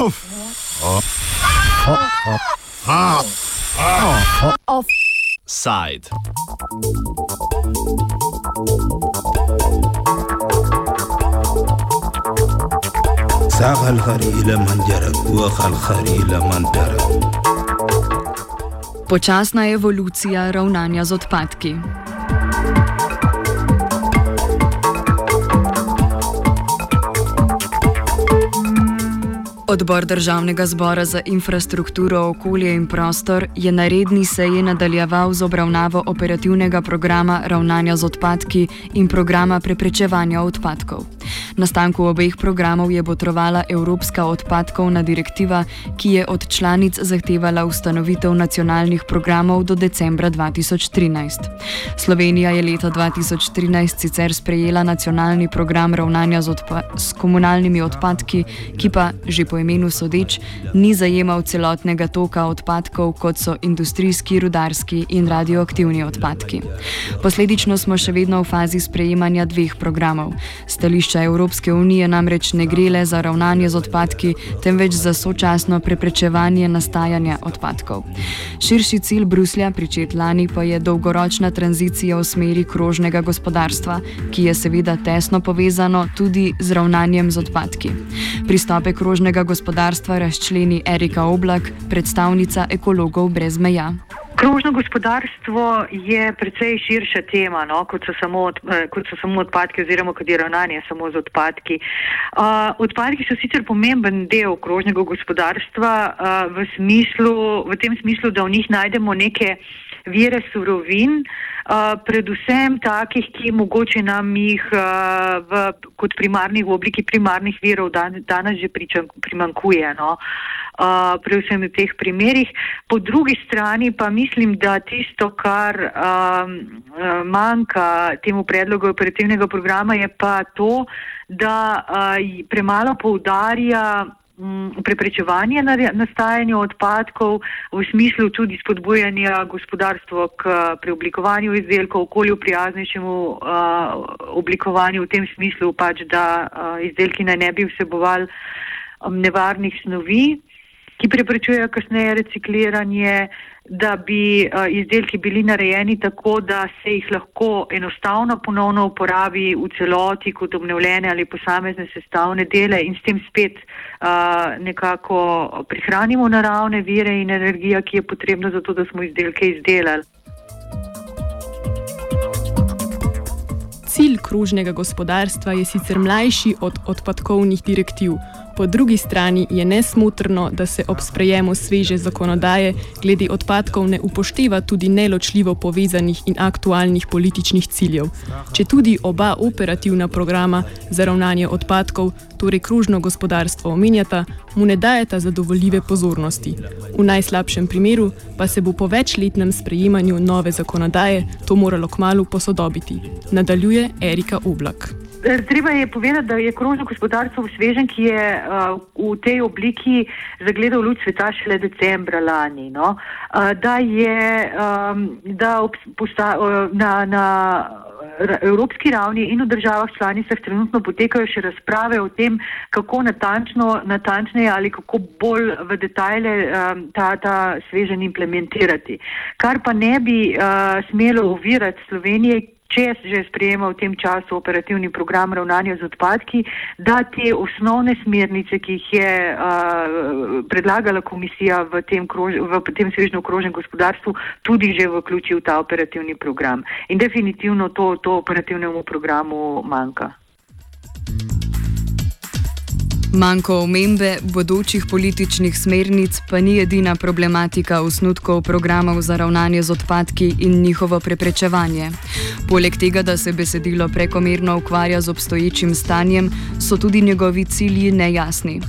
Off. Offside. ساق الخري إلى من جرك وخ الخري إلى من ترك Počasna evolucija ravnanja z odpadki. Odbor Državnega zbora za infrastrukturo, okolje in prostor je na redni seji nadaljeval z obravnavo operativnega programa ravnanja z odpadki in programa preprečevanja odpadkov. Nastanku obeh programov je botrovala Evropska odpadkovna direktiva, ki je od članic zahtevala ustanovitev nacionalnih programov do decembra 2013. Slovenija je leta 2013 sicer sprejela nacionalni program ravnanja z, odpa s komunalnimi odpadki, ki pa, že po imenu sodeč, ni zajemal celotnega toka odpadkov, kot so industrijski, rudarski in radioaktivni odpadki. Posledično smo še vedno v fazi sprejemanja dveh programov. Stališča Evropske unije namreč ne gre le za ravnanje z odpadki, temveč za sočasno preprečevanje nastajanja odpadkov. Širši cilj Bruslja, pričet lani, pa je dolgoročna tranzicija v smeri krožnega gospodarstva, ki je seveda tesno povezano tudi z ravnanjem z odpadki. Pristope krožnega gospodarstva razčleni Erika Oblak, predstavnica ekologov brez meja. Krožno gospodarstvo je precej širša tema, no, kot, so samo, od, eh, kot so samo odpadki oziroma kot je ravnanje samo z odpadki. Uh, odpadki so sicer pomemben del krožnega gospodarstva uh, v, smislu, v tem smislu, da v njih najdemo neke vire surovin, uh, predvsem takih, ki mogoče nam jih uh, v, kot primarnih v obliki primarnih virov dan, danes že primankuje. No. Uh, predvsem v teh primerih. Po drugi strani pa mislim, da tisto, kar um, manjka temu predlogu operativnega programa, je pa to, da uh, premalo poudarja preprečevanje nastajanja odpadkov v smislu tudi spodbujanja gospodarstva k preoblikovanju izdelkov, okolju prijaznejšemu uh, oblikovanju v tem smislu, pač, da uh, izdelki naj ne bi vsebovali um, nevarnih snovi, ki preprečujejo kasneje recikliranje, da bi uh, izdelki bili narejeni tako, da se jih lahko enostavno ponovno uporabi v celoti kot obnovljene ali posamezne sestavne dele in s tem spet uh, nekako prihranimo naravne vire in energijo, ki je potrebna za to, da smo izdelke izdelali. Cilj kružnega gospodarstva je sicer mlajši od odpadkovnih direktiv. Po drugi strani je nesmotrno, da se ob sprejemu sveže zakonodaje glede odpadkov ne upošteva tudi neločljivo povezanih in aktualnih političnih ciljev. Če tudi oba operativna programa za ravnanje odpadkov, torej kružno gospodarstvo, omenjata, mu ne dajeta zadovoljive pozornosti. V najslabšem primeru pa se bo po večletnem sprejemanju nove zakonodaje to moralo kmalo posodobiti. Nadaljuje Erika Oblak. Treba je povedati, da je krožno gospodarstvo svežen, ki je uh, v tej obliki zagledal luč sveta šele decembra lani. No? Uh, da je um, da posta, uh, na, na evropski ravni in v državah članicah trenutno potekajo še razprave o tem, kako natančno, natančneje ali kako bolj v detajle um, ta, ta svežen implementirati. Kar pa ne bi uh, smelo ovirati Slovenije, če se že sprejema v tem času operativni program ravnanja z odpadki, da te osnovne smernice, ki jih je uh, predlagala komisija v tem, krož, v tem svežno okrožnem gospodarstvu, tudi že vključi v ta operativni program. In definitivno to, to operativnemu programu manjka. Manjko omembe bodočih političnih smernic pa ni edina problematika osnutkov programov za ravnanje z odpadki in njihovo preprečevanje. Poleg tega, da se besedilo prekomerno ukvarja z obstoječim stanjem, so tudi njegovi cilji nejasni.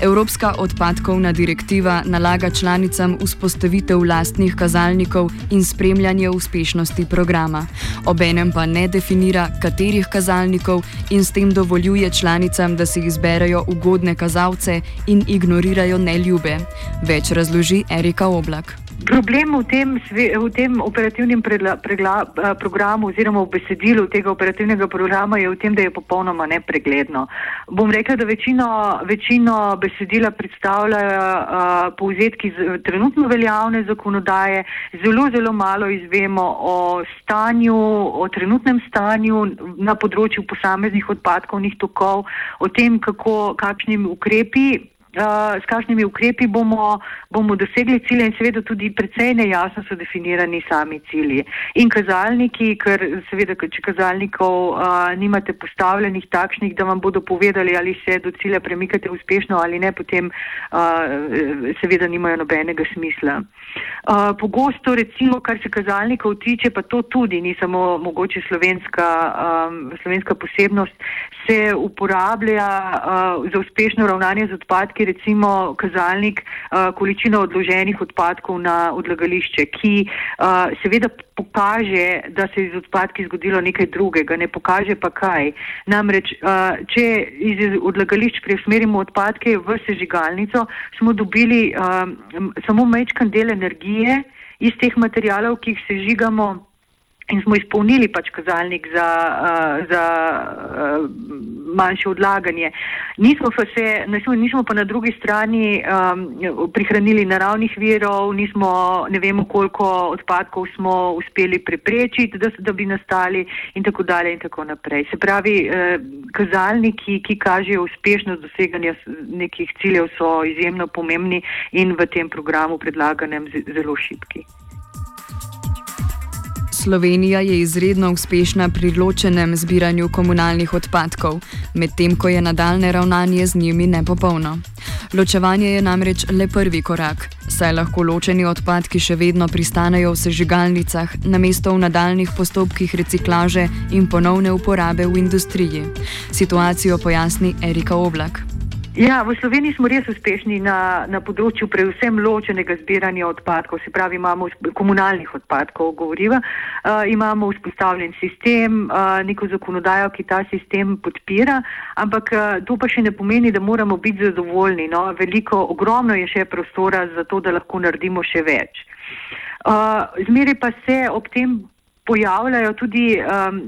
Evropska odpadkovna direktiva nalaga članicam vzpostavitev lastnih kazalnikov in spremljanje uspešnosti programa. Obenem pa ne definira, katerih kazalnikov in s tem dovoljuje članicam, da si izberejo ugodne kazalce in ignorirajo neljube. Več razloži Erika Oblak. Problem v tem, v tem operativnem predla, pregla, eh, programu oziroma v besedilu tega operativnega programa je v tem, da je popolnoma nepregledno. Bom rekla, da večino, večino besedila predstavljajo uh, povzetki z trenutno veljavne zakonodaje, zelo, zelo malo izvemo o stanju, o trenutnem stanju na področju posameznih odpadkovnih tokov, o tem, kako, kakšnimi ukrepi s kakšnimi ukrepi bomo, bomo dosegli cilje in seveda tudi precej nejasno so definirani sami cilji. In kazalniki, ker seveda, če kazalnikov uh, nimate postavljenih takšnih, da vam bodo povedali, ali se do cilja premikate uspešno ali ne, potem uh, seveda nimajo nobenega smisla. Uh, pogosto recimo, kar se kazalnikov tiče, pa to tudi ni samo mogoče slovenska, um, slovenska posebnost, se uporablja uh, za uspešno ravnanje z odpadki recimo kazalnik uh, količina odloženih odpadkov na odlagališče, ki uh, seveda pokaže, da se je iz odpadki zgodilo nekaj drugega, ne pokaže pa kaj. Namreč, uh, če iz odlagališč preusmerimo odpadke v sežigalnico, smo dobili uh, samo mečkan del energije iz teh materijalov, ki jih sežigamo in smo izpolnili pač kazalnik za, uh, za uh, manjše odlaganje. Nismo pa, se, nismo, nismo pa na drugi strani um, prihranili naravnih virov, nismo, ne vemo, koliko odpadkov smo uspeli preprečiti, da, da bi nastali in tako dalje in tako naprej. Se pravi, uh, kazalniki, ki kažejo uspešnost doseganja nekih ciljev, so izjemno pomembni in v tem programu predlaganem zelo šipki. Slovenija je izredno uspešna pri ločenem zbiranju komunalnih odpadkov, medtem ko je nadaljne ravnanje z njimi nepopolno. Ločevanje je namreč le prvi korak, saj lahko ločeni odpadki še vedno pristanejo v sežigalnicah, namesto v nadaljnih postopkih reciklaže in ponovne uporabe v industriji. Situacijo pojasni Erika Oblak. Ja, v Sloveniji smo res uspešni na, na področju predvsem ločenega zbiranja odpadkov, se pravi imamo komunalnih odpadkov, govoriva, uh, imamo vzpostavljen sistem, uh, neko zakonodajo, ki ta sistem podpira, ampak uh, to pa še ne pomeni, da moramo biti zadovoljni. No? Veliko, ogromno je še prostora za to, da lahko naredimo še več. Uh, zmeri pa se ob tem pojavljajo tudi um,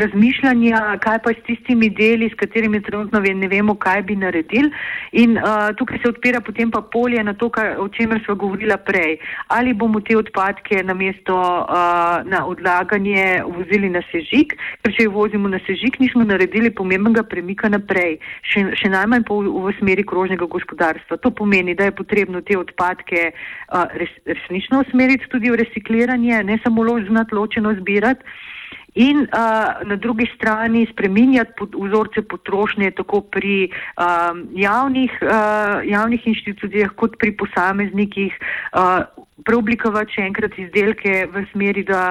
razmišljanja, kaj pa s tistimi deli, s katerimi trenutno ne vemo, kaj bi naredili. In uh, tukaj se odpira potem pa polje na to, kaj, o čemer smo govorila prej. Ali bomo te odpadke na mesto uh, na odlaganje vozili na sežik, ker če jo vozimo na sežik, nismo naredili pomembnega premika naprej, še, še najmanj pa v, v smeri krožnega gospodarstva. To pomeni, da je potrebno te odpadke uh, res, resnično usmeriti tudi v recikliranje, ne samo lož znat loč ločeno zbirati. In uh, na drugi strani spreminjati pod, vzorce potrošnje tako pri um, javnih, uh, javnih inštitucijah kot pri posameznikih. Uh, preoblikovati še enkrat izdelke v smeri, da,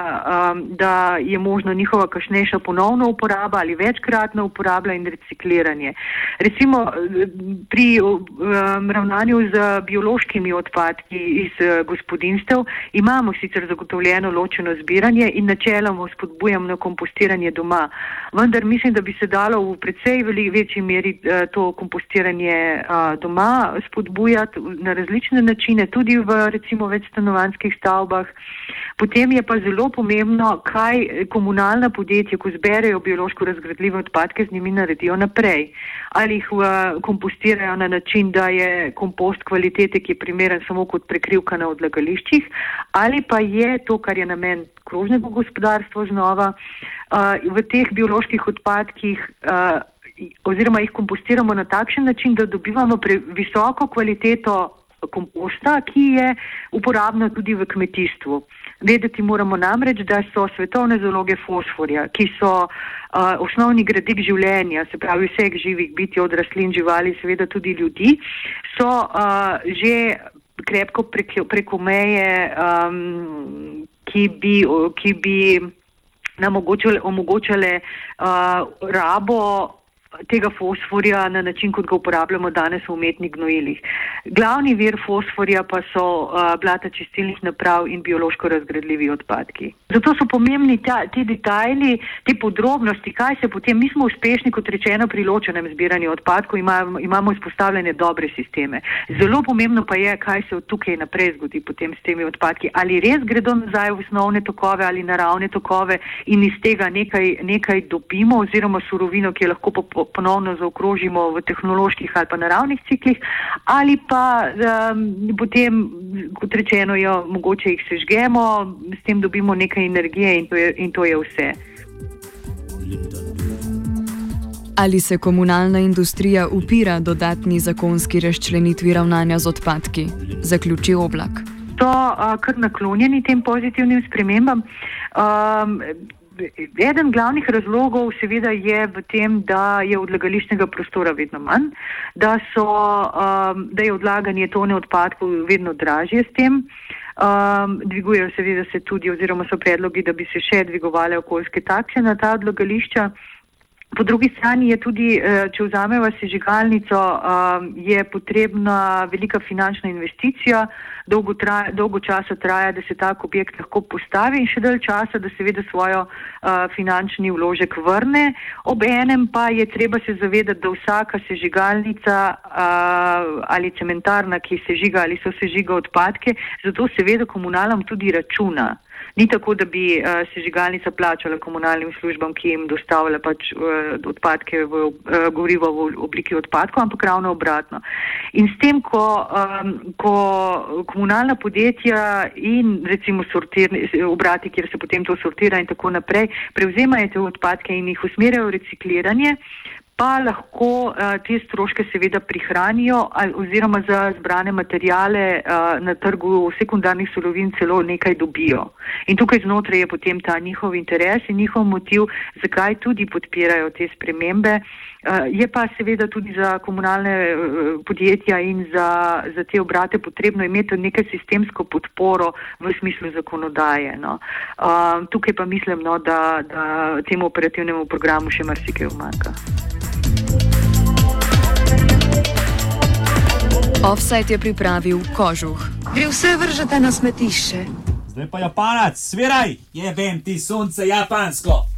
um, da je možno njihova kašnejša ponovna uporaba ali večkratna uporaba in recikliranje. Recimo pri um, ravnanju z biološkimi odpadki iz uh, gospodinstev imamo sicer zagotovljeno ločeno zbiranje in načeloma spodbujam na kompostiranje doma, vendar mislim, da bi se dalo v precej večji meri uh, to kompostiranje uh, doma spodbujati na različne načine, tudi v recimo več stanovanjskih stavbah. Potem je pa zelo pomembno, kaj komunalna podjetja, ko zberejo biološko razgradljive odpadke, z njimi naredijo naprej. Ali jih uh, kompostirajo na način, da je kompost kvalitete, ki je primeren samo kot prekrivka na odlagališčih, ali pa je to, kar je namen krožnega gospodarstva znova, uh, v teh bioloških odpadkih. Uh, Oziroma jih kompostiramo na takšen način, da dobivamo visoko kvaliteto komposta, ki je uporabna tudi v kmetijstvu. Vedeti moramo namreč, da so svetovne zaloge fosforja, ki so uh, osnovni gradik življenja, se pravi vseh živih biti od rastlin, živali, seveda tudi ljudi, so uh, že krepko prek, preko meje, um, ki bi, ki bi nam omogočale uh, rabo tega fosforja na način, kot ga uporabljamo danes v umetnih gnojilih. Glavni vir fosforja pa so uh, blata čistilnih naprav in biološko razgradljivi odpadki. Zato so pomembni ta, ti detajli, te podrobnosti, kaj se potem, mi smo uspešni, kot rečeno, pri ločenem zbiranju odpadkov, imamo, imamo izpostavljene dobre sisteme. Zelo pomembno pa je, kaj se od tukaj naprej zgodi potem s temi odpadki. Ali res gredo nazaj v osnovne tokove ali naravne tokove in iz tega nekaj, nekaj dobimo oziroma surovino, ki jo lahko po, po, ponovno zaokrožimo v tehnoloških ali pa naravnih ciklih, ali pa um, potem, kot rečeno, jo mogoče jih sežgemo, s tem dobimo nekaj energije in to je, in to je vse. Ali se komunalna industrija upira dodatni zakonski razčlenitvi ravnanja z odpadki? Zaključi oblak. So uh, kar naklonjeni tem pozitivnim spremembam. Um, eden glavnih razlogov seveda je v tem, da je odlagališčnega prostora vedno manj, da, so, um, da je odlaganje tone odpadkov vedno dražje s tem. Um, dvigujejo seveda se tudi oziroma so predlogi, da bi se še dvigovale okoljske takse na ta odlagališča. Po drugi strani je tudi, eh, če vzameva sežigalnico, um, je potrebna velika finančna investicija, dolgo, traja, dolgo časa traja, da se tak objekt lahko postavi in še dalj časa, da seveda svojo uh, finančni vložek vrne. Ob enem pa je treba se zavedati, da vsaka sežigalnica ali cementarna, ki sežiga ali so sežiga odpadke, zato seveda komunalom tudi računa. Ni tako, da bi uh, sežigalnica plačala komunalnim službam, ki jim dostavlja pač, uh, odpadke v uh, gorivo v obliki odpadkov, ampak ravno obratno. In s tem, ko, um, ko komunalna podjetja in recimo sortirni, obrati, kjer se potem to sortira in tako naprej, prevzemajo te odpadke in jih usmerjajo v recikliranje, pa lahko uh, te stroške seveda prihranijo ali, oziroma za zbrane materijale uh, na trgu sekundarnih surovin celo nekaj dobijo. In tukaj znotraj je potem ta njihov interes in njihov motiv, zakaj tudi podpirajo te spremembe. Uh, je pa seveda tudi za komunalne podjetja in za, za te obrate potrebno imeti nekaj sistemsko podporo v smislu zakonodaje. No. Uh, tukaj pa mislim, no, da, da temu operativnemu programu še marsikaj umanjka. Offset je pripravil kožuh. Gre vse vržete na smetišče. Zdaj pa Japanac, sviraj, je vem ti sonce japansko.